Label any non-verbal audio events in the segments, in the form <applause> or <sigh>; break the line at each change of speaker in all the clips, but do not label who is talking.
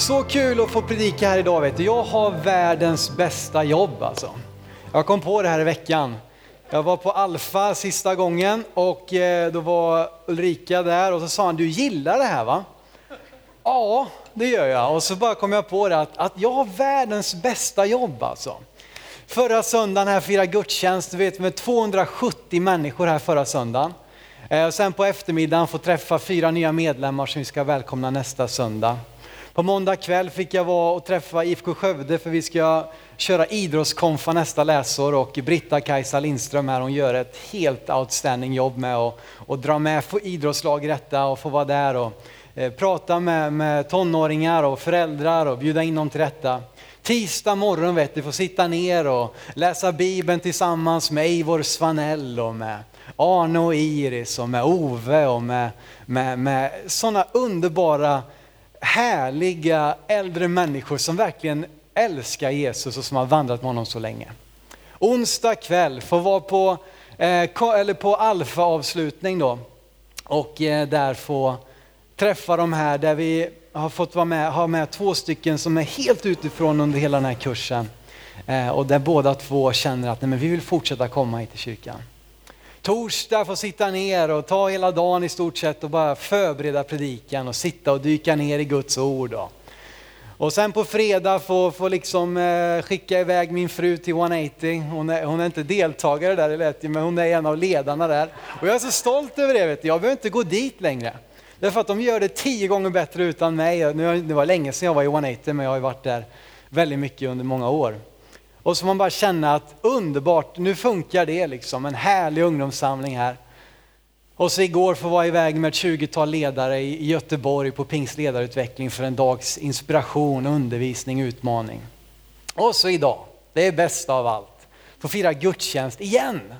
så kul att få predika här idag vet du. Jag har världens bästa jobb alltså. Jag kom på det här i veckan. Jag var på Alfa sista gången och eh, då var Ulrika där och så sa han, du gillar det här va? Ja, det gör jag. Och så bara kom jag på det att, att jag har världens bästa jobb alltså. Förra söndagen här firade gudstjänst, du vet med 270 människor här förra söndagen. Eh, och sen på eftermiddagen få träffa fyra nya medlemmar som vi ska välkomna nästa söndag. På måndag kväll fick jag vara och träffa IFK Skövde för vi ska köra idrottskonfa nästa läsår och Britta-Kajsa Lindström här, hon gör ett helt outstanding jobb med att och dra med idrottslag i detta och få vara där och eh, prata med, med tonåringar och föräldrar och bjuda in dem till detta. Tisdag morgon vet du, får sitta ner och läsa Bibeln tillsammans med Eivor Svanell och med Arne och Iris och med Ove och med, med, med sådana underbara härliga äldre människor som verkligen älskar Jesus och som har vandrat med honom så länge. Onsdag kväll får vara på, eh, eller på Alfa-avslutning då och eh, där få träffa de här där vi har fått vara med, ha med två stycken som är helt utifrån under hela den här kursen. Eh, och där båda två känner att nej, men vi vill fortsätta komma hit till kyrkan. Torsdag få sitta ner och ta hela dagen i stort sett och bara förbereda predikan och sitta och dyka ner i Guds ord. Då. Och sen på fredag få, få liksom, eh, skicka iväg min fru till 180. Hon är, hon är inte deltagare där, det lät men hon är en av ledarna där. Och jag är så stolt över det, vet du. jag behöver inte gå dit längre. Därför att de gör det tio gånger bättre utan mig. Nu, det var länge sedan jag var i 180 men jag har ju varit där väldigt mycket under många år. Och så man bara känna att underbart, nu funkar det liksom, en härlig ungdomssamling här. Och så igår får vara iväg med ett 20-tal ledare i Göteborg på Pingst ledarutveckling för en dags inspiration, undervisning, utmaning. Och så idag, det är bästa av allt, få fira gudstjänst igen.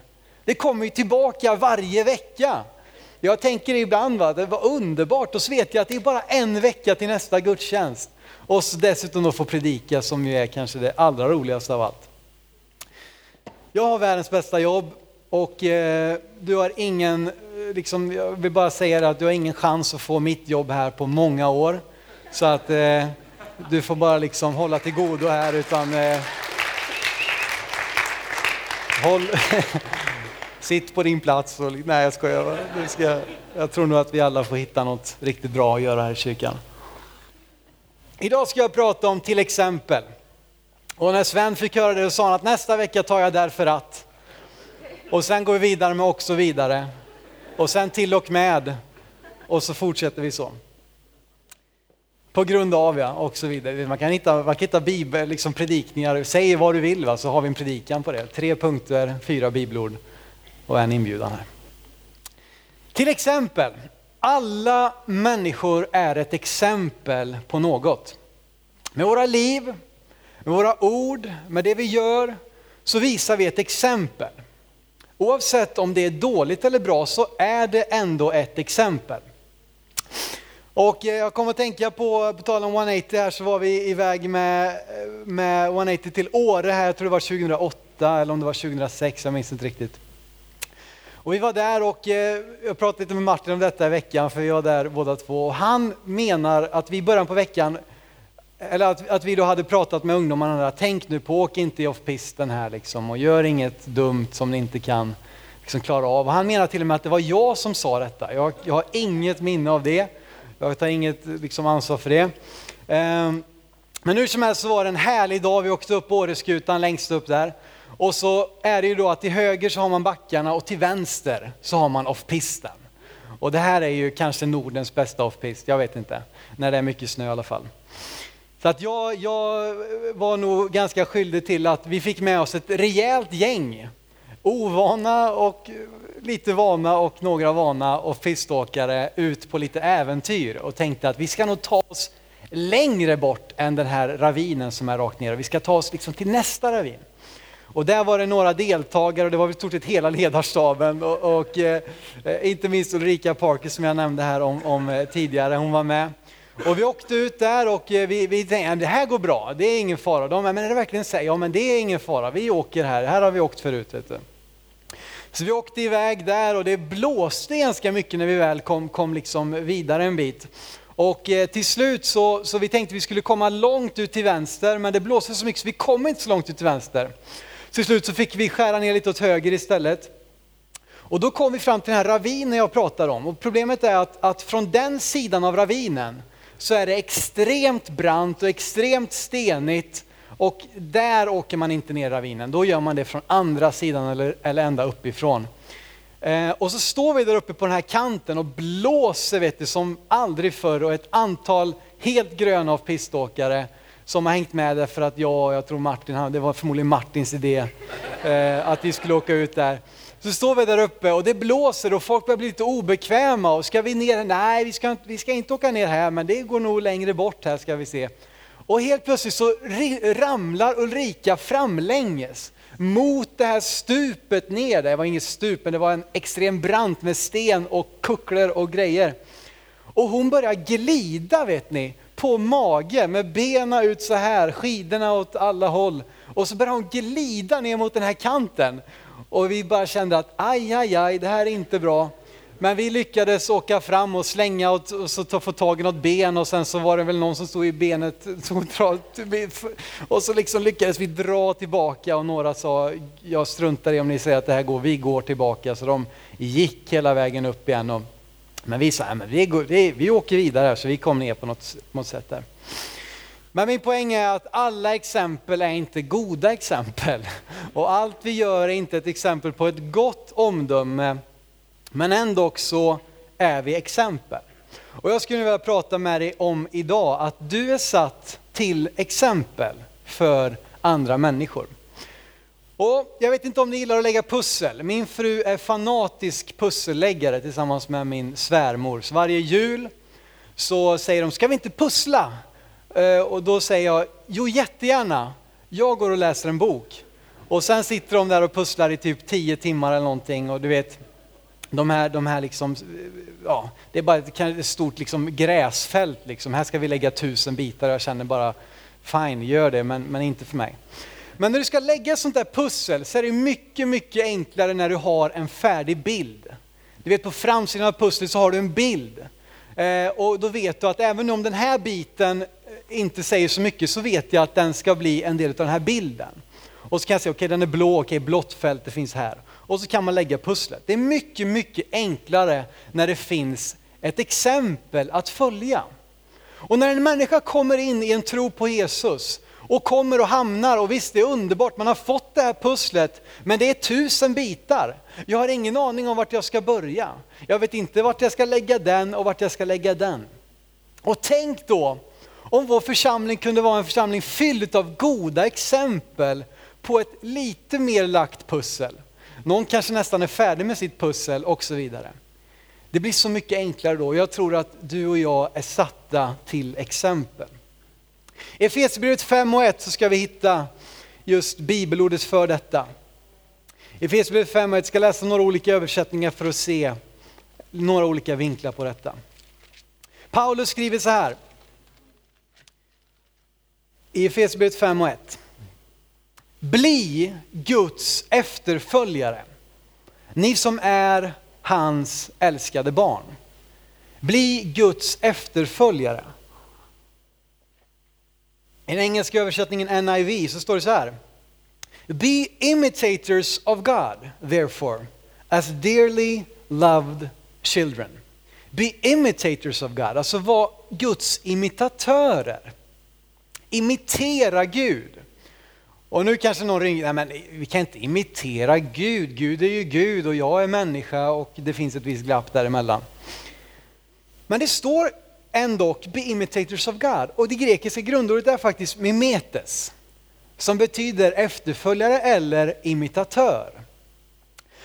Det kommer ju tillbaka varje vecka. Jag tänker ibland, va, det var underbart, och så vet jag att det är bara en vecka till nästa gudstjänst. Och dessutom då få predika som ju är kanske det allra roligaste av allt. Jag har världens bästa jobb och eh, du har ingen, eh, liksom, jag vill bara säga det att du har ingen chans att få mitt jobb här på många år. Så att eh, du får bara liksom hålla till godo här utan eh, håll, <laughs> sitt på din plats. Och, nej jag skojar, ska, jag tror nog att vi alla får hitta något riktigt bra att göra här i kyrkan. Idag ska jag prata om till exempel. Och när Sven fick höra det så sa han att nästa vecka tar jag därför att. Och sen går vi vidare med och så vidare. Och sen till och med. Och så fortsätter vi så. På grund av ja, och så vidare. Man kan hitta, man kan hitta bibel, liksom predikningar, säg vad du vill va, så har vi en predikan på det. Tre punkter, fyra bibelord och en inbjudan här. Till exempel, alla människor är ett exempel på något. Med våra liv, med våra ord, med det vi gör, så visar vi ett exempel. Oavsett om det är dåligt eller bra så är det ändå ett exempel. Och eh, jag kommer att tänka på, på tal om 180 här så var vi iväg med, eh, med 180 till Åre här, jag tror det var 2008 eller om det var 2006, jag minns inte riktigt. Och vi var där och eh, jag pratade lite med Martin om detta i veckan, för vi var där båda två. Och han menar att vi i början på veckan, eller att, att vi då hade pratat med ungdomarna, där, tänk nu på, åk inte i off-pisten här liksom och gör inget dumt som ni inte kan liksom klara av. Och han menar till och med att det var jag som sa detta. Jag, jag har inget minne av det. Jag tar inget liksom, ansvar för det. Um, men hur som helst så var det en härlig dag. Vi åkte upp Åreskutan längst upp där. Och så är det ju då att till höger så har man backarna och till vänster så har man offpisten. Och det här är ju kanske Nordens bästa offpist, jag vet inte. När det är mycket snö i alla fall. Så att jag, jag var nog ganska skyldig till att vi fick med oss ett rejält gäng. Ovana och lite vana och några vana och fiskåkare ut på lite äventyr och tänkte att vi ska nog ta oss längre bort än den här ravinen som är rakt ner. Vi ska ta oss liksom till nästa ravin. Och där var det några deltagare och det var i stort sett hela ledarstaben och, och eh, inte minst Ulrika Parker som jag nämnde här om, om eh, tidigare, hon var med. Och vi åkte ut där och eh, vi, vi tänkte det här går bra, det är ingen fara. De men är det verkligen så? Ja men det är ingen fara, vi åker här, här har vi åkt förut. Vet du. Så vi åkte iväg där och det blåste ganska mycket när vi väl kom, kom liksom vidare en bit. Och eh, till slut så, så vi tänkte vi skulle komma långt ut till vänster, men det blåste så mycket så vi kom inte så långt ut till vänster. Till slut så fick vi skära ner lite åt höger istället. Och då kom vi fram till den här ravinen jag pratar om. Och problemet är att, att från den sidan av ravinen så är det extremt brant och extremt stenigt och där åker man inte ner ravinen. Då gör man det från andra sidan eller, eller ända uppifrån. Eh, och så står vi där uppe på den här kanten och blåser vet du, som aldrig förr och ett antal helt gröna av piståkare som har hängt med därför att jag, jag tror Martin, det var förmodligen Martins idé, eh, att vi skulle åka ut där. Så står vi där uppe och det blåser och folk börjar bli lite obekväma. Och ska vi ner? Nej, vi ska, vi ska inte åka ner här, men det går nog längre bort här ska vi se. Och helt plötsligt så ramlar Ulrika framlänges mot det här stupet ner. Det var inget stup, men det var en extrem brant med sten och kucklor och grejer. Och hon börjar glida vet ni, på mage med benen ut så här, skidorna åt alla håll. Och så börjar hon glida ner mot den här kanten. Och vi bara kände att aj, aj, aj, det här är inte bra. Men vi lyckades åka fram och slänga och, och så ta, få tag i något ben och sen så var det väl någon som stod i benet <laughs> och så liksom lyckades vi dra tillbaka och några sa jag struntar i om ni säger att det här går, vi går tillbaka. Så de gick hela vägen upp igen. Och, men vi sa, men vi, går, vi, vi åker vidare så vi kom ner på något, något sätt där. Men min poäng är att alla exempel är inte goda exempel. <laughs> Och allt vi gör är inte ett exempel på ett gott omdöme men ändå så är vi exempel. Och jag skulle vilja prata med dig om idag att du är satt till exempel för andra människor. Och jag vet inte om ni gillar att lägga pussel. Min fru är fanatisk pusselläggare tillsammans med min svärmor. Så varje jul så säger de, ska vi inte pussla? Eh, och då säger jag, jo jättegärna. Jag går och läser en bok. Och sen sitter de där och pusslar i typ 10 timmar eller någonting och du vet, de här, de här liksom, ja, det är bara ett stort liksom gräsfält. Liksom. Här ska vi lägga tusen bitar och jag känner bara, fine, gör det, men, men inte för mig. Men när du ska lägga sånt där pussel så är det mycket, mycket enklare när du har en färdig bild. Du vet på framsidan av pusslet så har du en bild. Eh, och då vet du att även om den här biten eh, inte säger så mycket så vet jag att den ska bli en del av den här bilden. Och så kan jag säga, okej okay, den är blå, okej okay, blått fält, det finns här och så kan man lägga pusslet. Det är mycket, mycket enklare när det finns ett exempel att följa. Och när en människa kommer in i en tro på Jesus och kommer och hamnar, och visst det är underbart, man har fått det här pusslet, men det är tusen bitar. Jag har ingen aning om vart jag ska börja. Jag vet inte vart jag ska lägga den och vart jag ska lägga den. Och tänk då om vår församling kunde vara en församling fylld av goda exempel på ett lite mer lagt pussel. Någon kanske nästan är färdig med sitt pussel och så vidare. Det blir så mycket enklare då. Jag tror att du och jag är satta till exempel. I Efesierbrevet 5 och 1 så ska vi hitta just bibelordet för detta. Efesierbrevet 5 och 1 ska läsa några olika översättningar för att se några olika vinklar på detta. Paulus skriver så här. I Efesierbrevet 5 och 1. Bli Guds efterföljare. Ni som är hans älskade barn. Bli Guds efterföljare. I den engelska översättningen NIV så står det så här. Be imitators of God, therefore, as dearly loved children. Be imitators of God, alltså var Guds imitatörer. Imitera Gud. Och nu kanske någon ringer, nej men vi kan inte imitera Gud, Gud är ju Gud och jag är människa och det finns ett visst glapp däremellan. Men det står ändå be imitators of God och det grekiska grundordet är faktiskt mimetes som betyder efterföljare eller imitatör.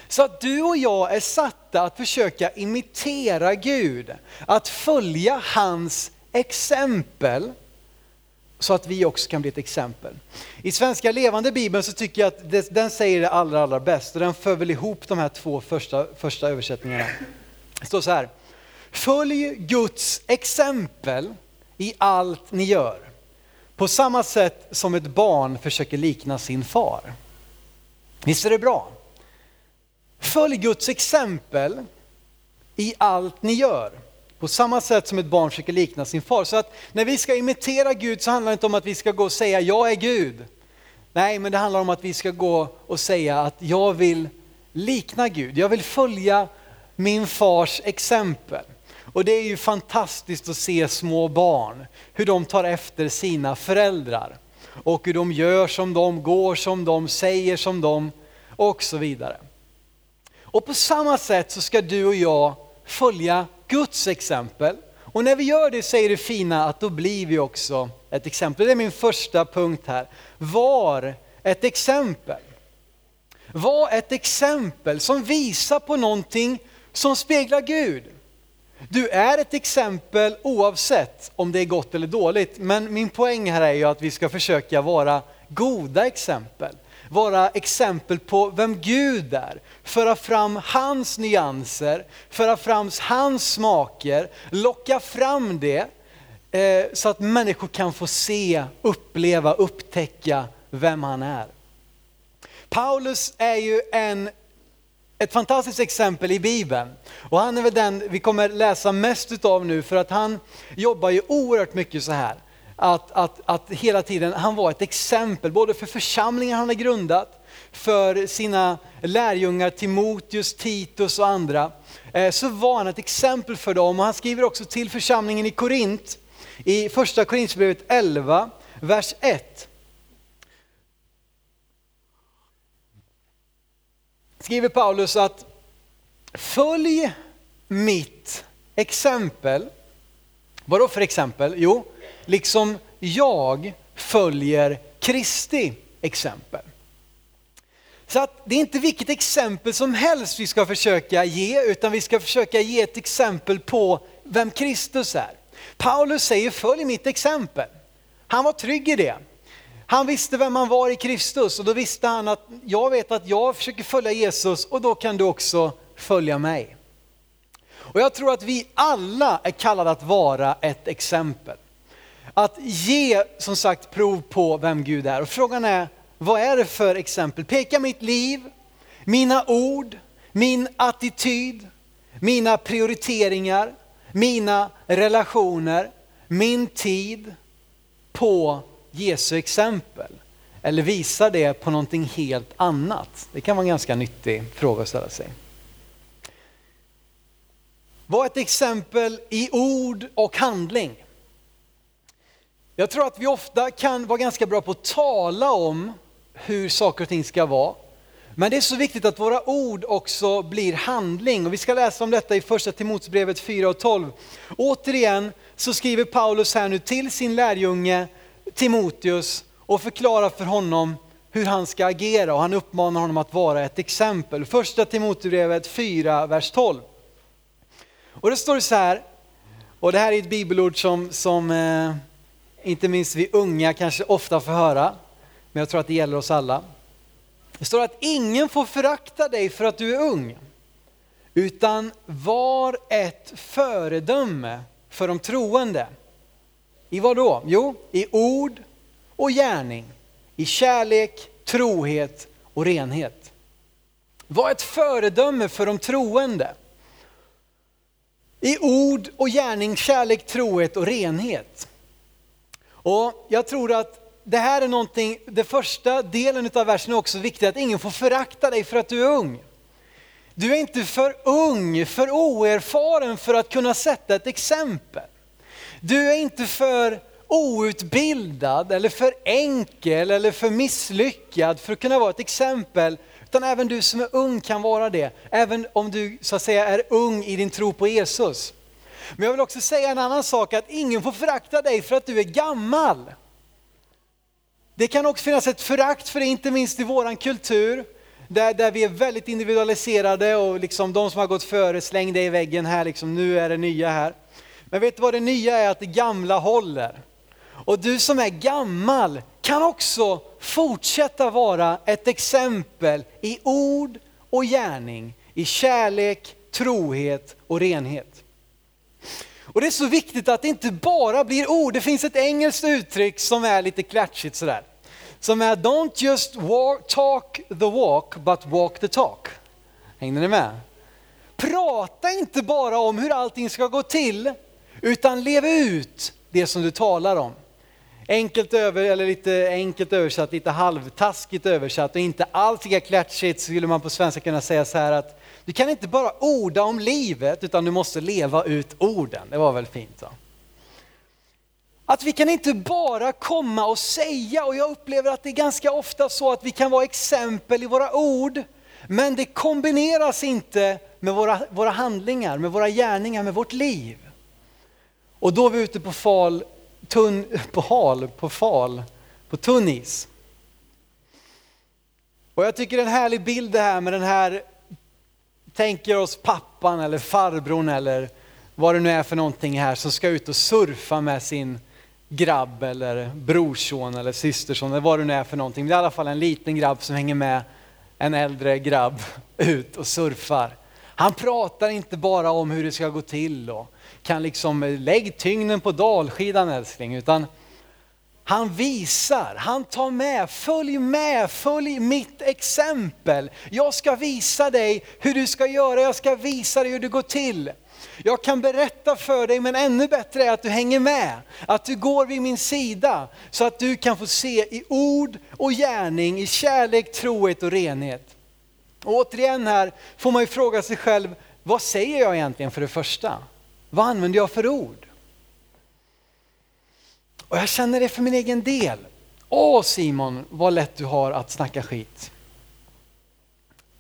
Så att du och jag är satta att försöka imitera Gud, att följa hans exempel så att vi också kan bli ett exempel. I Svenska levande bibeln så tycker jag att den säger det allra, allra bäst och den för väl ihop de här två första, första översättningarna. Det står så här. Följ Guds exempel i allt ni gör. På samma sätt som ett barn försöker likna sin far. Visst är det bra? Följ Guds exempel i allt ni gör. På samma sätt som ett barn försöker likna sin far. Så att när vi ska imitera Gud så handlar det inte om att vi ska gå och säga jag är Gud. Nej, men det handlar om att vi ska gå och säga att jag vill likna Gud. Jag vill följa min fars exempel. Och det är ju fantastiskt att se små barn, hur de tar efter sina föräldrar. Och hur de gör som de, går som de, säger som de och så vidare. Och på samma sätt så ska du och jag följa Guds exempel. Och när vi gör det så är det fina att då blir vi också ett exempel. Det är min första punkt här. Var ett exempel. Var ett exempel som visar på någonting som speglar Gud. Du är ett exempel oavsett om det är gott eller dåligt. Men min poäng här är ju att vi ska försöka vara goda exempel. Vara exempel på vem Gud är. Föra fram hans nyanser, föra fram hans smaker, locka fram det eh, så att människor kan få se, uppleva, upptäcka vem han är. Paulus är ju en ett fantastiskt exempel i Bibeln. Och han är väl den vi kommer läsa mest utav nu för att han jobbar ju oerhört mycket så här. Att, att, att hela tiden, han var ett exempel både för församlingen han har grundat, för sina lärjungar Timoteus, Titus och andra. Eh, så var han ett exempel för dem och han skriver också till församlingen i Korint i första Korinthierbrevet 11, vers 1. Skriver Paulus att följ mitt exempel. Vadå för exempel? Jo, liksom jag följer Kristi exempel. Så att det är inte vilket exempel som helst vi ska försöka ge, utan vi ska försöka ge ett exempel på vem Kristus är. Paulus säger följ mitt exempel. Han var trygg i det. Han visste vem han var i Kristus och då visste han att jag vet att jag försöker följa Jesus och då kan du också följa mig. Och jag tror att vi alla är kallade att vara ett exempel. Att ge som sagt prov på vem Gud är. Och frågan är, vad är det för exempel? Pekar mitt liv, mina ord, min attityd, mina prioriteringar, mina relationer, min tid på Jesu exempel? Eller visar det på någonting helt annat? Det kan vara en ganska nyttig fråga att ställa sig. Var ett exempel i ord och handling. Jag tror att vi ofta kan vara ganska bra på att tala om hur saker och ting ska vara. Men det är så viktigt att våra ord också blir handling och vi ska läsa om detta i första Timoteusbrevet 4 och 12. Återigen så skriver Paulus här nu till sin lärjunge Timoteus och förklarar för honom hur han ska agera och han uppmanar honom att vara ett exempel. Första Timoteusbrevet 4, vers 12. Och det står så här, och det här är ett bibelord som, som eh, inte minst vi unga kanske ofta får höra, men jag tror att det gäller oss alla. Det står att ingen får förakta dig för att du är ung, utan var ett föredöme för de troende. I vad då? Jo, i ord och gärning, i kärlek, trohet och renhet. Var ett föredöme för de troende. I ord och gärning, kärlek, trohet och renhet. Och jag tror att det här är någonting, den första delen av versen är också viktigt, att ingen får förakta dig för att du är ung. Du är inte för ung, för oerfaren för att kunna sätta ett exempel. Du är inte för outbildad eller för enkel eller för misslyckad för att kunna vara ett exempel. Utan även du som är ung kan vara det. Även om du så att säga är ung i din tro på Jesus. Men jag vill också säga en annan sak, att ingen får förakta dig för att du är gammal. Det kan också finnas ett förakt för det, inte minst i våran kultur. Där, där vi är väldigt individualiserade och liksom de som har gått före, släng dig i väggen här, liksom, nu är det nya här. Men vet du vad det nya är? Att det gamla håller. Och du som är gammal kan också fortsätta vara ett exempel i ord och gärning, i kärlek, trohet och renhet. Och det är så viktigt att det inte bara blir ord. Det finns ett engelskt uttryck som är lite klatschigt sådär. Som är don't just walk, talk the walk but walk the talk. Hängde ni med? Prata inte bara om hur allting ska gå till utan lev ut det som du talar om. Enkelt över, eller lite enkelt översatt, lite halvtaskigt översatt och inte alls lika klatschigt skulle man på svenska kunna säga så här att du kan inte bara orda om livet utan du måste leva ut orden. Det var väl fint? va? Att vi kan inte bara komma och säga och jag upplever att det är ganska ofta så att vi kan vara exempel i våra ord men det kombineras inte med våra, våra handlingar, med våra gärningar, med vårt liv. Och då är vi ute på fal, tunn, på hal, på fal, på tunn is. Och jag tycker det är en härlig bild det här med den här, tänker oss pappan eller farbrorn eller vad det nu är för någonting här som ska ut och surfa med sin grabb eller brorson eller systerson eller vad det nu är för någonting. Det är i alla fall en liten grabb som hänger med en äldre grabb <laughs> ut och surfar. Han pratar inte bara om hur det ska gå till och kan liksom eh, lägg tyngden på dalskidan älskling, utan han visar, han tar med, följ med, följ mitt exempel. Jag ska visa dig hur du ska göra, jag ska visa dig hur det går till. Jag kan berätta för dig, men ännu bättre är att du hänger med. Att du går vid min sida så att du kan få se i ord och gärning, i kärlek, trohet och renhet. Och återigen här får man ju fråga sig själv, vad säger jag egentligen för det första? Vad använder jag för ord? Och jag känner det för min egen del. Åh Simon, vad lätt du har att snacka skit.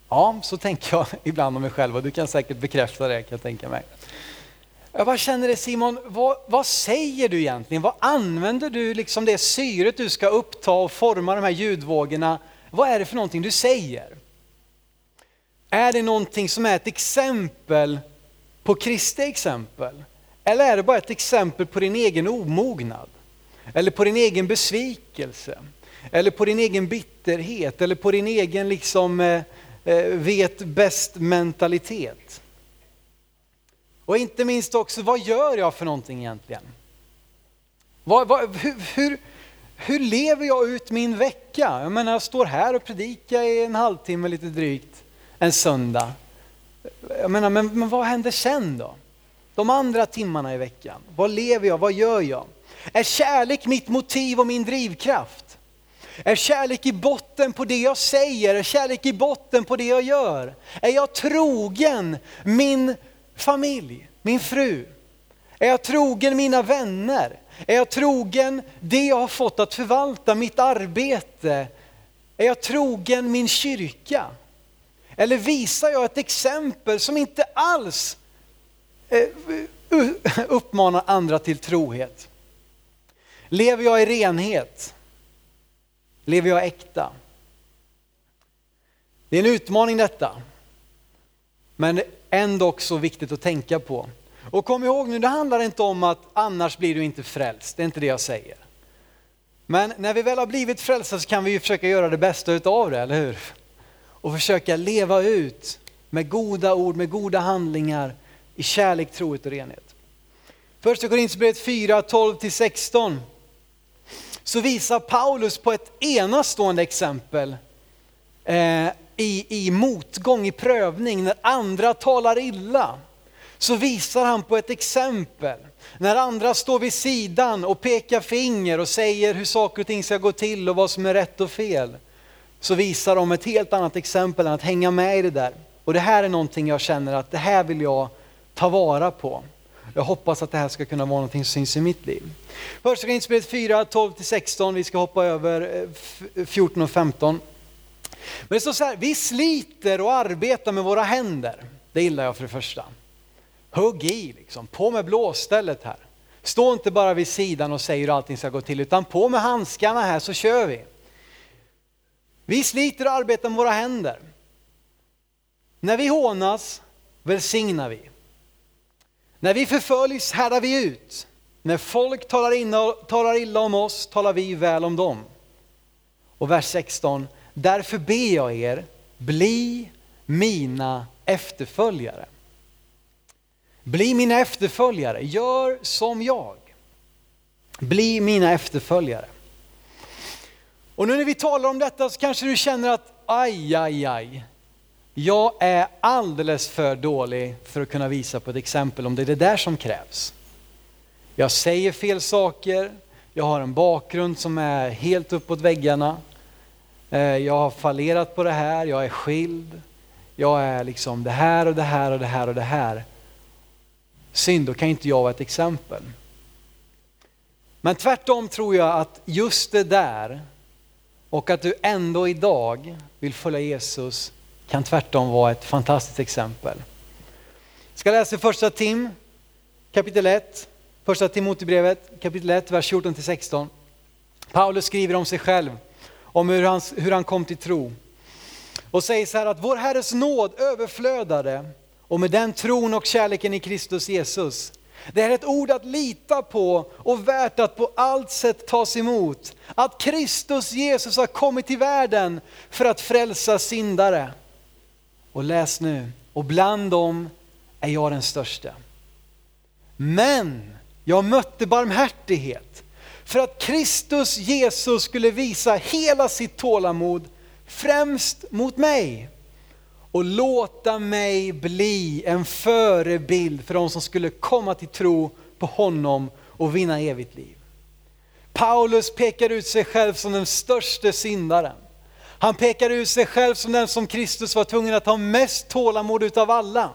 Ja, så tänker jag <laughs> ibland om mig själv och du kan säkert bekräfta det kan jag tänka mig. Jag bara känner det Simon, vad, vad, säger du egentligen? Vad använder du liksom det syret du ska uppta och forma de här ljudvågorna? Vad är det för någonting du säger? Är det någonting som är ett exempel på Kristi exempel? Eller är det bara ett exempel på din egen omognad? Eller på din egen besvikelse? Eller på din egen bitterhet? Eller på din egen liksom eh, eh vet bäst mentalitet? Och inte minst också, vad gör jag för någonting egentligen? Vad, vad, hur, hur, hur, lever jag ut min vecka? Jag menar, jag står här och predikar i en halvtimme lite drygt en söndag. Jag menar, men, men vad händer sen då? De andra timmarna i veckan, vad lever jag, vad gör jag? Är kärlek mitt motiv och min drivkraft? Är kärlek i botten på det jag säger? Är kärlek i botten på det jag gör? Är jag trogen min familj, min fru? Är jag trogen mina vänner? Är jag trogen det jag har fått att förvalta, mitt arbete? Är jag trogen min kyrka? Eller visar jag ett exempel som inte alls eh, <laughs> uppmanar andra till trohet? Lever jag i renhet? Lever jag äkta? Det är en utmaning detta. Men ändå så viktigt att tänka på. Och kom ihåg nu, det handlar inte om att annars blir du inte frälst, det är inte det jag säger. Men när vi väl har blivit frälsta så kan vi ju försöka göra det bästa utav det, eller hur? Och försöka leva ut med goda ord, med goda handlingar i kärlek, trohet och renhet. Första Korinthierbrevet 4, 12-16 så visar Paulus på ett enastående exempel eh, i, i motgång, i prövning, när andra talar illa. Så visar han på ett exempel. När andra står vid sidan och pekar finger och säger hur saker och ting ska gå till och vad som är rätt och fel. Så visar de ett helt annat exempel än att hänga med i det där. Och det här är någonting jag känner att det här vill jag ta vara på. Jag hoppas att det här ska kunna vara någonting som syns i mitt liv. Första Korinthierbrevet 4, 12-16, vi ska hoppa över eh, 14 och 15. Men det står så här, vi sliter och arbetar med våra händer. Det gillar jag för det första. Hugg i, liksom. på med blåstället här. Stå inte bara vid sidan och säg hur allting ska gå till, utan på med handskarna här så kör vi. Vi sliter och arbetar med våra händer. När vi hånas välsignar vi. När vi förföljs härdar vi ut. När folk talar, illa, talar illa om oss talar vi väl om dem. Och vers 16. Därför ber jag er, bli mina efterföljare. Bli mina efterföljare, gör som jag. Bli mina efterföljare. Och nu när vi talar om detta så kanske du känner att aj, aj, aj. Jag är alldeles för dålig för att kunna visa på ett exempel om det är det där som krävs. Jag säger fel saker, jag har en bakgrund som är helt uppåt väggarna. Eh, jag har fallerat på det här, jag är skild. Jag är liksom det här och det här och det här och det här. Synd, då kan inte jag vara ett exempel. Men tvärtom tror jag att just det där och att du ändå idag vill följa Jesus kan tvärtom vara ett fantastiskt exempel. Jag ska läsa första Tim kapitel 1, första Timotebrevet kapitel 1, vers 14-16. Paulus skriver om sig själv, om hur han, hur han kom till tro. Och säger så här att vår Herres nåd överflödade och med den tron och kärleken i Kristus Jesus det är ett ord att lita på och värt att på allt sätt tas emot. Att Kristus Jesus har kommit till världen för att frälsa syndare. Och läs nu, och bland dem är jag den största. Men jag mötte barmhärtighet för att Kristus Jesus skulle visa hela sitt tålamod främst mot mig och låta mig bli en förebild för de som skulle komma till tro på honom och vinna evigt liv. Paulus pekar ut sig själv som den största syndaren. Han pekar ut sig själv som den som Kristus var tvungen att ha mest tålamod utav alla.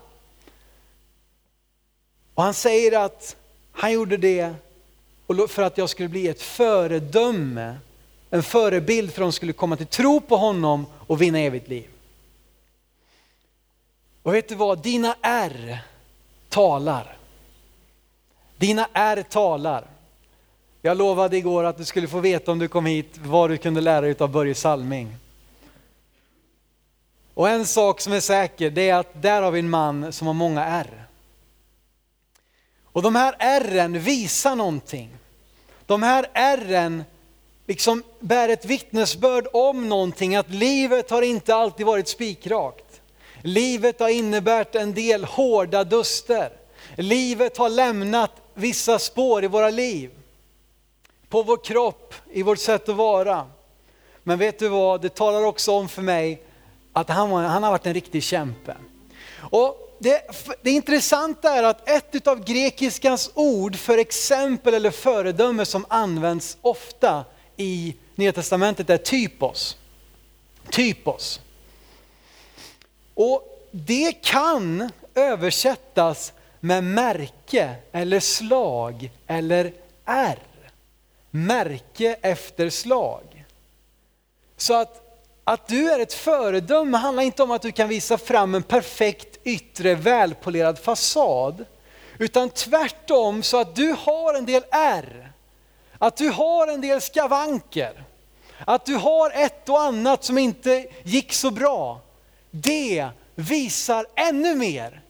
Och han säger att han gjorde det för att jag skulle bli ett föredöme, en förebild för att de skulle komma till tro på honom och vinna evigt liv. Och vet du vad, dina R talar. Dina R talar. Jag lovade igår att du skulle få veta om du kom hit vad du kunde lära dig av Börje Salming. Och en sak som är säker, det är att där har vi en man som har många R. Och de här ärren visar någonting. De här ärren liksom bär ett vittnesbörd om någonting, att livet har inte alltid varit spikrakt. Livet har innebärt en del hårda duster. Livet har lämnat vissa spår i våra liv. På vår kropp, i vårt sätt att vara. Men vet du vad, det talar också om för mig att han, han har varit en riktig kämpe. Och det, det intressanta är att ett av grekiskans ord för exempel eller föredöme som används ofta i Nya Testamentet är typos. Typos. Och det kan översättas med märke eller slag eller R. Märke efter slag. Så att, att du är ett föredöme handlar inte om att du kan visa fram en perfekt yttre välpolerad fasad. Utan tvärtom så att du har en del R. Att du har en del skavanker. Att du har ett och annat som inte gick så bra det visar ännu mer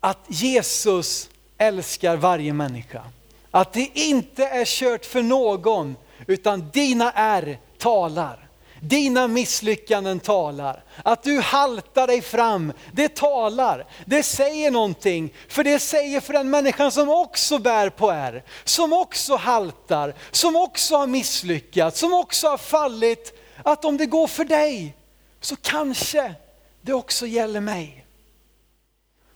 att Jesus älskar varje människa. Att det inte är kört för någon, utan dina är talar. Dina misslyckanden talar. Att du haltar dig fram, det talar. Det säger någonting. För det säger för den människan som också bär på är, som också haltar, som också har misslyckats, som också har fallit. Att om det går för dig, så kanske det också gäller mig.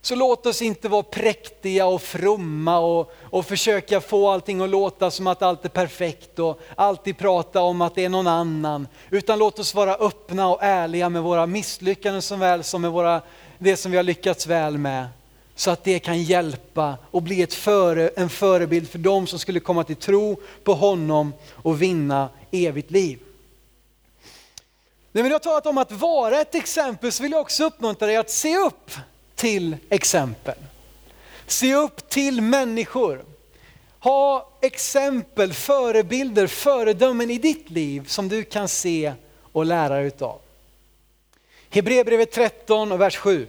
Så låt oss inte vara präktiga och fromma och, och försöka få allting att låta som att allt är perfekt och alltid prata om att det är någon annan. Utan låt oss vara öppna och ärliga med våra misslyckanden som väl som med våra, det som vi har lyckats väl med. Så att det kan hjälpa och bli ett före, en förebild för dem som skulle komma till tro på honom och vinna evigt liv. När vi har talat om att vara ett exempel så vill jag också uppmuntra dig att se upp till exempel. Se upp till människor. Ha exempel, förebilder, föredömen i ditt liv som du kan se och lära utav. Hebreerbrevet 13 och vers 7.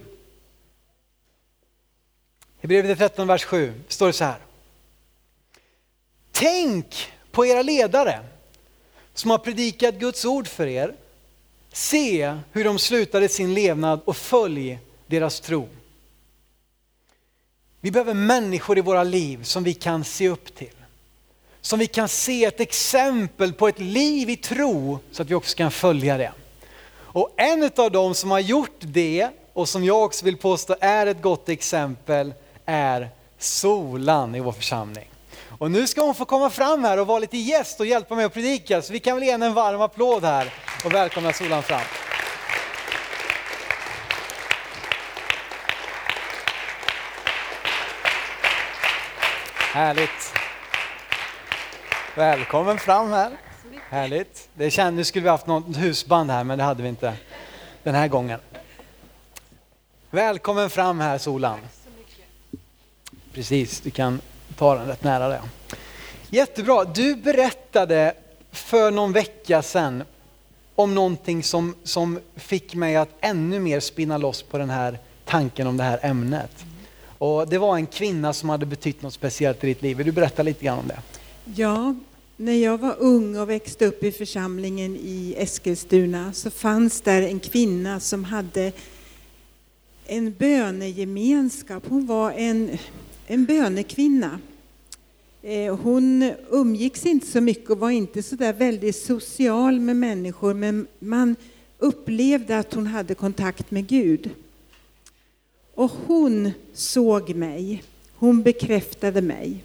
Hebreerbrevet 13, vers 7 står det så här. Tänk på era ledare som har predikat Guds ord för er. Se hur de slutade sin levnad och följ deras tro. Vi behöver människor i våra liv som vi kan se upp till. Som vi kan se ett exempel på ett liv i tro så att vi också kan följa det. Och en av dem som har gjort det och som jag också vill påstå är ett gott exempel är Solan i vår församling. Och nu ska hon få komma fram här och vara lite gäst och hjälpa mig att predika. Så vi kan väl ge henne en varm applåd här och välkomna Solan fram. Härligt. Välkommen fram här. Härligt. Det kändes, nu skulle vi haft något husband här men det hade vi inte den här gången. Välkommen fram här Solan. Precis, du kan ta den rätt nära dig. Jättebra. Du berättade för någon vecka sedan om någonting som, som fick mig att ännu mer spinna loss på den här tanken om det här ämnet. Och det var en kvinna som hade betytt något speciellt i ditt liv. Vill du berätta lite grann om det?
Ja, när jag var ung och växte upp i församlingen i Eskilstuna så fanns där en kvinna som hade en bönegemenskap. Hon var en, en bönekvinna. Eh, hon umgicks inte så mycket och var inte så där väldigt social med människor men man upplevde att hon hade kontakt med Gud. Och hon såg mig, hon bekräftade mig.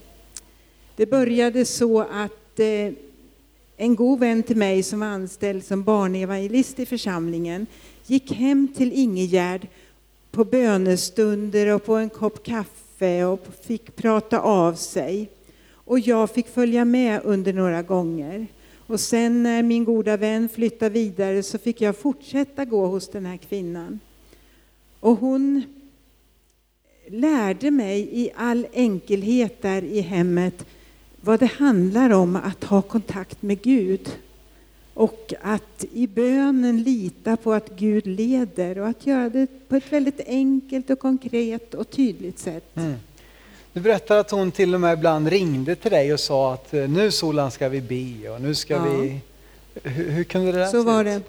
Det började så att eh, en god vän till mig som var anställd som barnevangelist i församlingen gick hem till Ingegärd på bönestunder och på en kopp kaffe och fick prata av sig. Och jag fick följa med under några gånger. Och sen när min goda vän flyttade vidare så fick jag fortsätta gå hos den här kvinnan. Och hon lärde mig i all enkelhet där i hemmet vad det handlar om att ha kontakt med Gud. Och att i bönen lita på att Gud leder och att göra det på ett väldigt enkelt och konkret och tydligt sätt. Mm.
Du berättar att hon till och med ibland ringde till dig och sa att eh, nu Solan ska vi be och nu ska ja. vi... Hur, hur kunde det där
Så var det.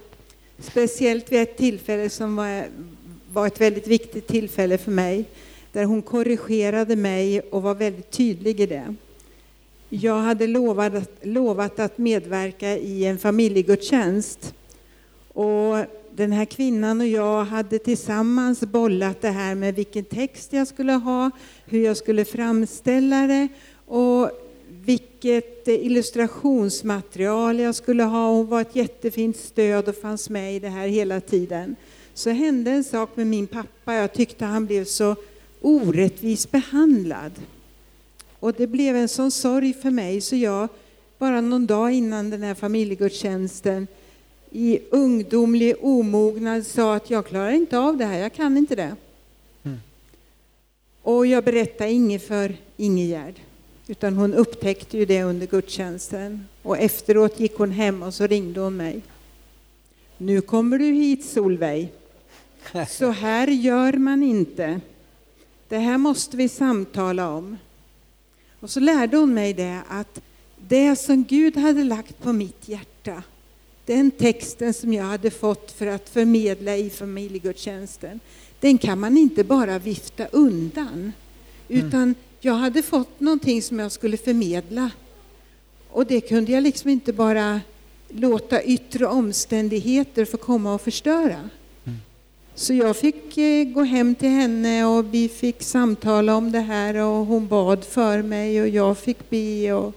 Speciellt vid ett tillfälle som var, var ett väldigt viktigt tillfälle för mig där hon korrigerade mig och var väldigt tydlig i det. Jag hade lovat, lovat att medverka i en familjegudstjänst. Och den här kvinnan och jag hade tillsammans bollat det här med vilken text jag skulle ha, hur jag skulle framställa det och vilket illustrationsmaterial jag skulle ha. Hon var ett jättefint stöd och fanns med i det här hela tiden. Så hände en sak med min pappa. Jag tyckte han blev så orättvist behandlad. Och det blev en sån sorg för mig så jag, bara någon dag innan den här familjegudstjänsten, i ungdomlig omognad sa att jag klarar inte av det här, jag kan inte det. Mm. Och jag berättade inget för Ingegärd, utan hon upptäckte ju det under gudstjänsten. Och efteråt gick hon hem och så ringde hon mig. Nu kommer du hit Solveig. <laughs> Så här gör man inte. Det här måste vi samtala om. Och så lärde hon mig det att det som Gud hade lagt på mitt hjärta, den texten som jag hade fått för att förmedla i familjegudstjänsten, den kan man inte bara vifta undan. Mm. Utan jag hade fått någonting som jag skulle förmedla. Och det kunde jag liksom inte bara låta yttre omständigheter få komma och förstöra. Så jag fick eh, gå hem till henne och vi fick samtala om det här och hon bad för mig och jag fick be och,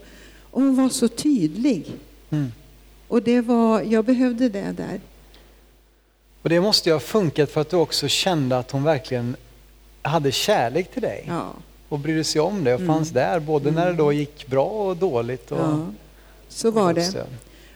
och hon var så tydlig. Mm. Och det var, jag behövde det där.
Och det måste ju ha funkat för att du också kände att hon verkligen hade kärlek till dig. Ja. Och brydde sig om det och mm. fanns där både när det då mm. gick bra och dåligt. Och, ja,
så var det.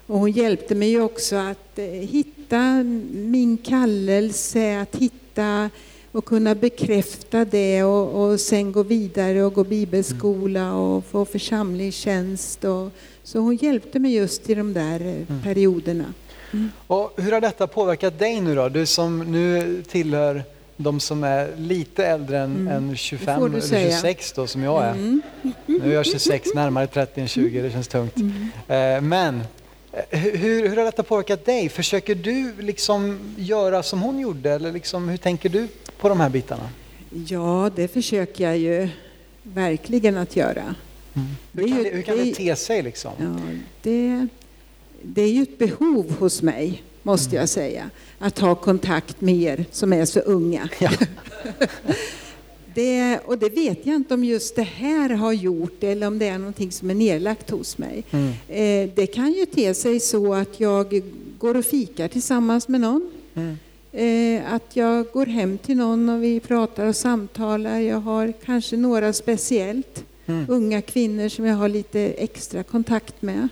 Och hon hjälpte mig också att eh, hitta min kallelse, att hitta och kunna bekräfta det och, och sen gå vidare och gå bibelskola och få församlingstjänst. Och, så hon hjälpte mig just i de där eh, mm. perioderna.
Mm. Och hur har detta påverkat dig nu då? Du som nu tillhör de som är lite äldre än,
Mm.
än
Det
25
får du
eller
säga.
26 då som jag är.
Mm.
Nu är jag 26, närmare 30 än 20, det känns tungt.
Mm.
Eh, Men eh, hur, hur har detta påverkat dig? Försöker du liksom göra som hon gjorde eller liksom, hur tänker du på de här bitarna?
Ja, det försöker jag ju verkligen att göra. Det
Hur kan det, hur kan
det
det te sig liksom?
Ja, det, det är ju ett behov hos mig, måste jag säga, att ha kontakt med er som är så unga.
Ja. <laughs>
Det, och det vet jag inte om just det här har gjort eller om det är någonting som är nedlagt hos mig.
Mm.
Eh, det kan ju te sig så att jag går och fikar tillsammans med någon.
Mm.
Eh, att jag går hem till någon och vi pratar och samtalar. Jag har kanske några speciellt
Mm.
unga kvinnor som jag har lite extra kontakt med.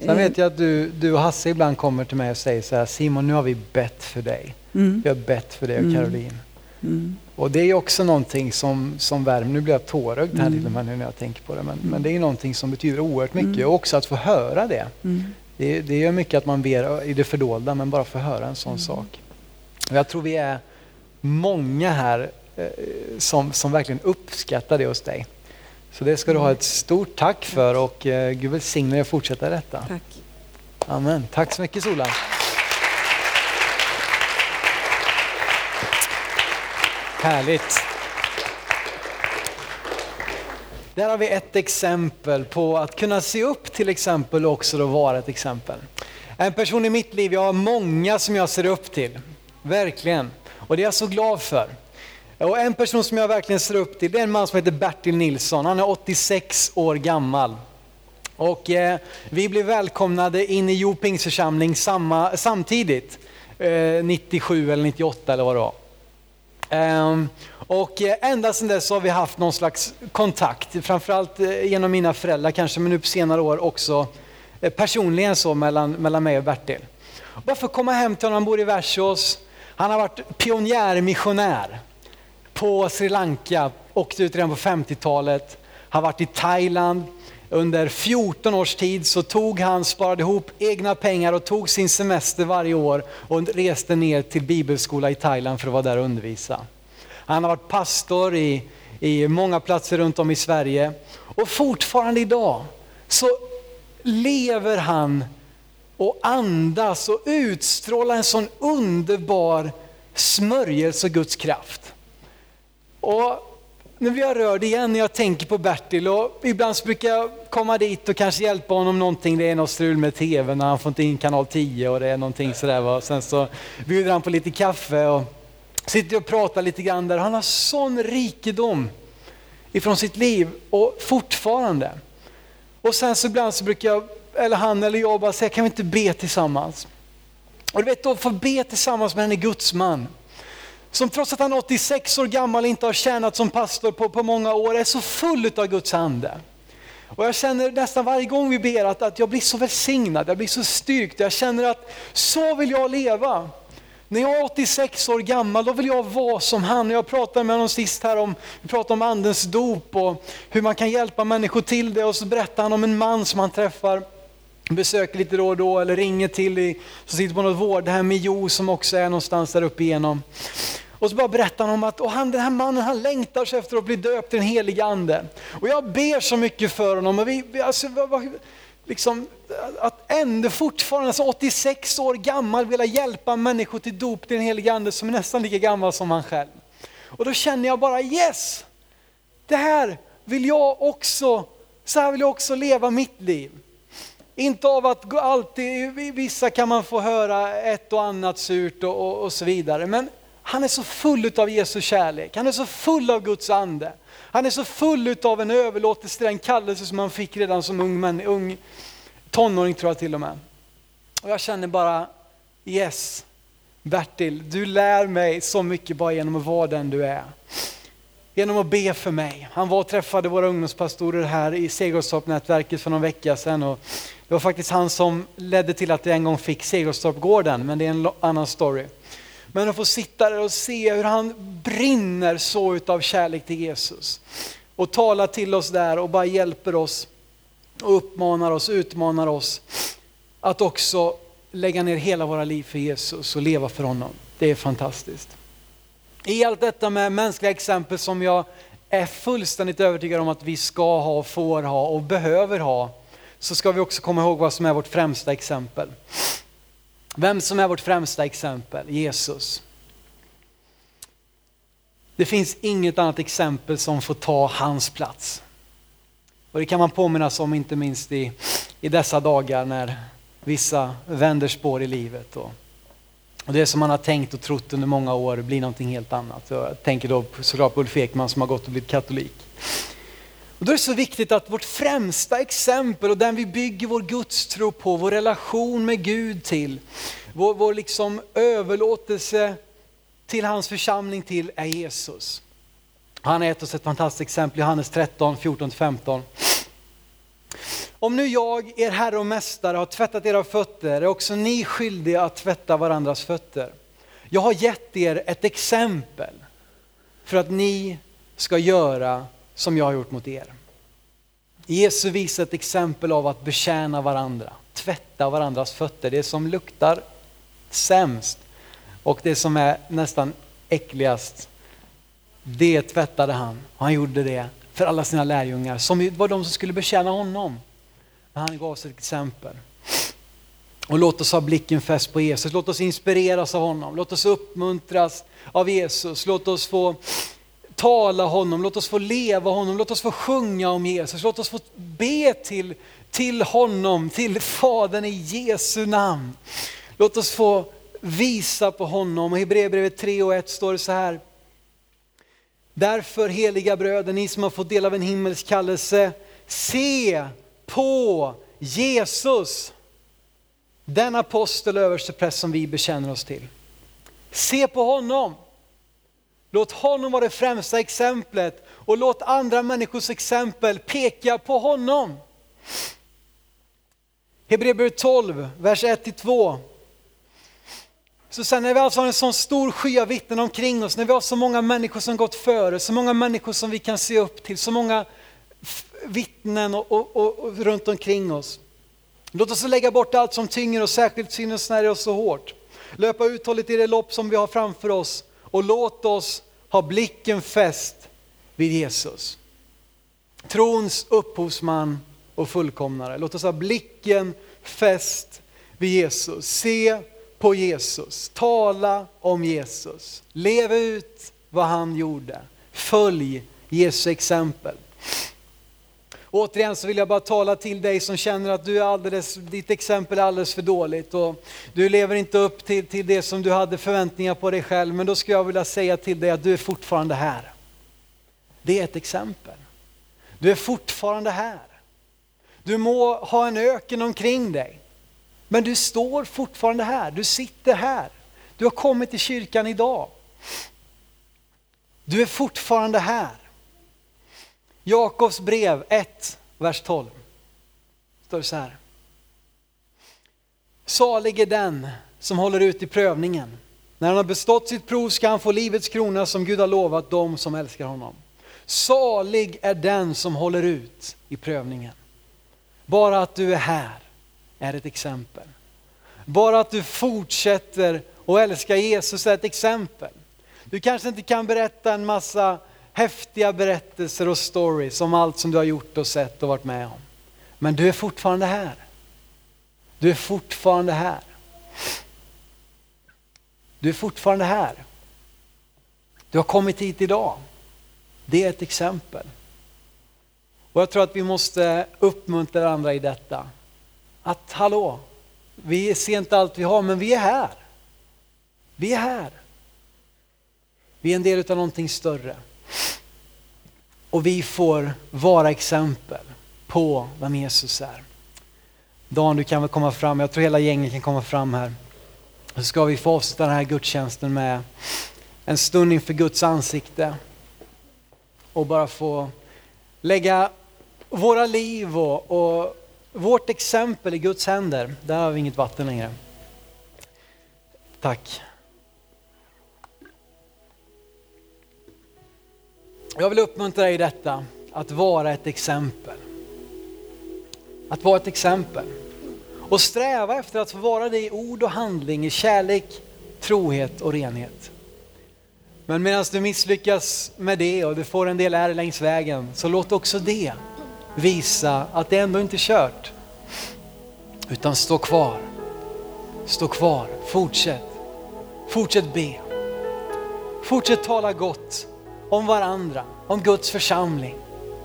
Sen vet jag att du, du och Hasse ibland kommer till mig och säger så här, Simon nu har vi bett för dig.
Mm.
Vi har bett för dig och
Mm.
Caroline.
Mm.
Och det är också någonting som, som värmer. Nu blir jag tårögd här
Mm.
till och med nu när jag tänker på det. Men, men det är någonting som betyder oerhört mycket.
Mm.
Och också att få höra det.
Mm.
Det, det gör mycket att man ber i det fördolda men bara få höra en sån sak. Och jag tror vi är många här eh, som, som verkligen uppskattar det hos dig. Så det ska du ha ett stort tack för och eh, Gud välsigne dig att fortsätta detta.
Tack.
Amen. Tack så mycket Sola. Härligt. Där har vi ett exempel på att kunna se upp till exempel och också då vara ett exempel. En person i mitt liv, jag har många som jag ser upp till. Verkligen. Och det är jag så glad för. Och en person som jag verkligen ser upp till, det är en man som heter Bertil Nilsson. Han är 86 år gammal. Och eh, vi blev välkomnade in i Jo Pingsförsamling samma, samtidigt. Eh, 97 eller 98 eller vad det var. Ehm, och eh, ända sedan dess har vi haft någon slags kontakt, framförallt eh, genom mina föräldrar kanske, men nu på senare år också eh, personligen så mellan, mellan mig och Bertil. Bara för att komma hem till honom, han bor i Versås. Han har varit pionjärmissionär på Sri Lanka, åkte ut redan på 50-talet, har varit i Thailand. Under 14 års tid så tog han, sparade ihop egna pengar och tog sin semester varje år och reste ner till bibelskola i Thailand för att vara där och undervisa. Han har varit pastor i, i många platser runt om i Sverige och fortfarande idag så lever han och andas och utstrålar en sån underbar smörjelse och Guds kraft. Och nu blir jag rörd igen när jag tänker på Bertil och ibland så brukar jag komma dit och kanske hjälpa honom någonting. Det är något strul med tvn när han får inte in kanal 10 och det är någonting sådär. Va? Sen så bjuder han på lite kaffe och sitter och pratar lite grann där. Han har sån rikedom ifrån sitt liv och fortfarande. Och sen så ibland så brukar jag, eller han eller jag bara säga, kan vi inte be tillsammans? Och du vet, då, få be tillsammans med en gudsman som trots att han är 86 år gammal inte har tjänat som pastor på, på många år är så full av Guds ande. Och jag känner nästan varje gång vi ber att, att jag blir så välsignad, jag blir så styrkt. Jag känner att så vill jag leva. När jag är 86 år gammal då vill jag vara som han. Jag pratade med honom sist här om, vi pratade om andens dop och hur man kan hjälpa människor till det. Och så berättade han om en man som han träffar besöker lite då och då eller ringer till i, som sitter på något vårdhem i Jo som också är någonstans där uppe igenom. Och så bara berättar han om att och han, den här mannen han längtar sig efter att bli döpt i den heliga ande. Och jag ber så mycket för honom. Och vi, vi, alltså, liksom, att ändå fortfarande, alltså 86 år gammal, vilja hjälpa människor till dop till den heliga ande som är nästan lika gammal som han själv. Och då känner jag bara yes! Det här vill jag också, så här vill jag också leva mitt liv. Inte av att alltid, i vissa kan man få höra ett och annat surt och, och, och så vidare. Men han är så full av Jesu kärlek, han är så full av Guds ande. Han är så full av en överlåtelse till den kallelse som han fick redan som ung, man, ung tonåring tror jag till och med. Och jag känner bara, yes, Bertil, du lär mig så mycket bara genom att vara den du är. Genom att be för mig. Han var och träffade våra ungdomspastorer här i Segerstorpnätverket för någon vecka sedan. Och det var faktiskt han som ledde till att jag en gång fick Segerstorpgården, men det är en annan story. Men att få sitta där och se hur han brinner så utav kärlek till Jesus. Och talar till oss där och bara hjälper oss och uppmanar oss, utmanar oss att också lägga ner hela våra liv för Jesus och leva för honom. Det är fantastiskt. I allt detta med mänskliga exempel som jag är fullständigt övertygad om att vi ska ha, får ha och behöver ha, så ska vi också komma ihåg vad som är vårt främsta exempel. Vem som är vårt främsta exempel? Jesus. Det finns inget annat exempel som får ta hans plats. Och det kan man påminnas om inte minst i, i dessa dagar när vissa vänder spår i livet. Och, och det som man har tänkt och trott under många år blir någonting helt annat. Jag tänker då såklart på Ulf Ekman som har gått och blivit katolik. Och då är det så viktigt att vårt främsta exempel och den vi bygger vår gudstro på, vår relation med Gud till, vår, vår liksom överlåtelse till hans församling till är Jesus. Han har gett oss ett fantastiskt exempel, Johannes 13, 14-15. Om nu jag, er Herre och Mästare, har tvättat era fötter är också ni skyldiga att tvätta varandras fötter. Jag har gett er ett exempel för att ni ska göra som jag har gjort mot er. Jesus visar ett exempel av att betjäna varandra, tvätta varandras fötter. Det som luktar sämst och det som är nästan äckligast, det tvättade han. Han gjorde det för alla sina lärjungar som var de som skulle betjäna honom. Men han gav oss ett exempel. Och låt oss ha blicken fäst på Jesus, låt oss inspireras av honom, låt oss uppmuntras av Jesus, låt oss få tala honom, låt oss få leva honom, låt oss få sjunga om Jesus, låt oss få be till, till honom, till Fadern i Jesu namn. Låt oss få visa på honom. Och I Hebreerbrevet 3 och 1 står det så här. Därför heliga bröder, ni som har fått del av en himmelsk kallelse, se på Jesus. Den apostel och överstepräst som vi bekänner oss till. Se på honom. Låt honom vara det främsta exemplet och låt andra människors exempel peka på honom. Hebreerbrevet 12, vers 1-2. Så sen när vi alltså har en sån stor sky av vittnen omkring oss, när vi har så många människor som gått före, så många människor som vi kan se upp till, så många vittnen och, och, och, och runt omkring oss. Låt oss lägga bort allt som tynger och särskilt synes när oss så hårt. Löpa uthålligt i det lopp som vi har framför oss och låt oss ha blicken fäst vid Jesus. Trons upphovsman och fullkomnare. Låt oss ha blicken fäst vid Jesus. Se på Jesus, tala om Jesus, lev ut vad han gjorde. Följ Jesu exempel. Återigen så vill jag bara tala till dig som känner att du är alldeles, ditt exempel är alldeles för dåligt och du lever inte upp till, till det som du hade förväntningar på dig själv. Men då skulle jag vilja säga till dig att du är fortfarande här. Det är ett exempel. Du är fortfarande här. Du må ha en öken omkring dig. Men du står fortfarande här, du sitter här. Du har kommit till kyrkan idag. Du är fortfarande här. Jakobs brev 1, vers 12. Står det så här. Salig är den som håller ut i prövningen. När han har bestått sitt prov ska han få livets krona som Gud har lovat dem som älskar honom. Salig är den som håller ut i prövningen. Bara att du är här är ett exempel. Bara att du fortsätter att älska Jesus är ett exempel. Du kanske inte kan berätta en massa häftiga berättelser och stories om allt som du har gjort och sett och varit med om. Men du är fortfarande här. Du är fortfarande här. Du är fortfarande här. Du har kommit hit idag. Det är ett exempel. Och jag tror att vi måste uppmuntra andra i detta. Att hallå, vi ser inte allt vi har men vi är här. Vi är här. Vi är en del av någonting större. Och vi får vara exempel på vem Jesus är. Dan, du kan väl komma fram, jag tror hela gänget kan komma fram här. Så ska vi få avsluta den här gudstjänsten med en stund inför Guds ansikte. Och bara få lägga våra liv och, och vårt exempel i Guds händer. Där har vi inget vatten längre. Tack. Jag vill uppmuntra dig i detta, att vara ett exempel. Att vara ett exempel. Och sträva efter att få vara det i ord och handling, i kärlek, trohet och renhet. Men Men medan du misslyckas med det och du får en del ärr längs vägen, så låt också det visa att det ändå inte är kört. Utan stå kvar. Stå kvar, fortsätt. Fortsätt be. Fortsätt tala gott om varandra, om Guds församling,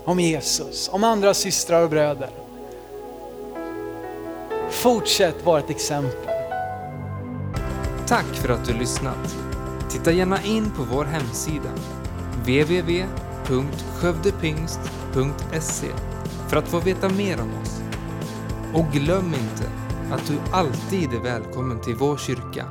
om Jesus, om andra systrar och bröder. Fortsätt vara ett exempel.
Tack för att du lyssnat. Titta gärna in på vår hemsida www.skövdepingst.se för att få veta mer om oss. Och glöm inte att du alltid är välkommen till vår kyrka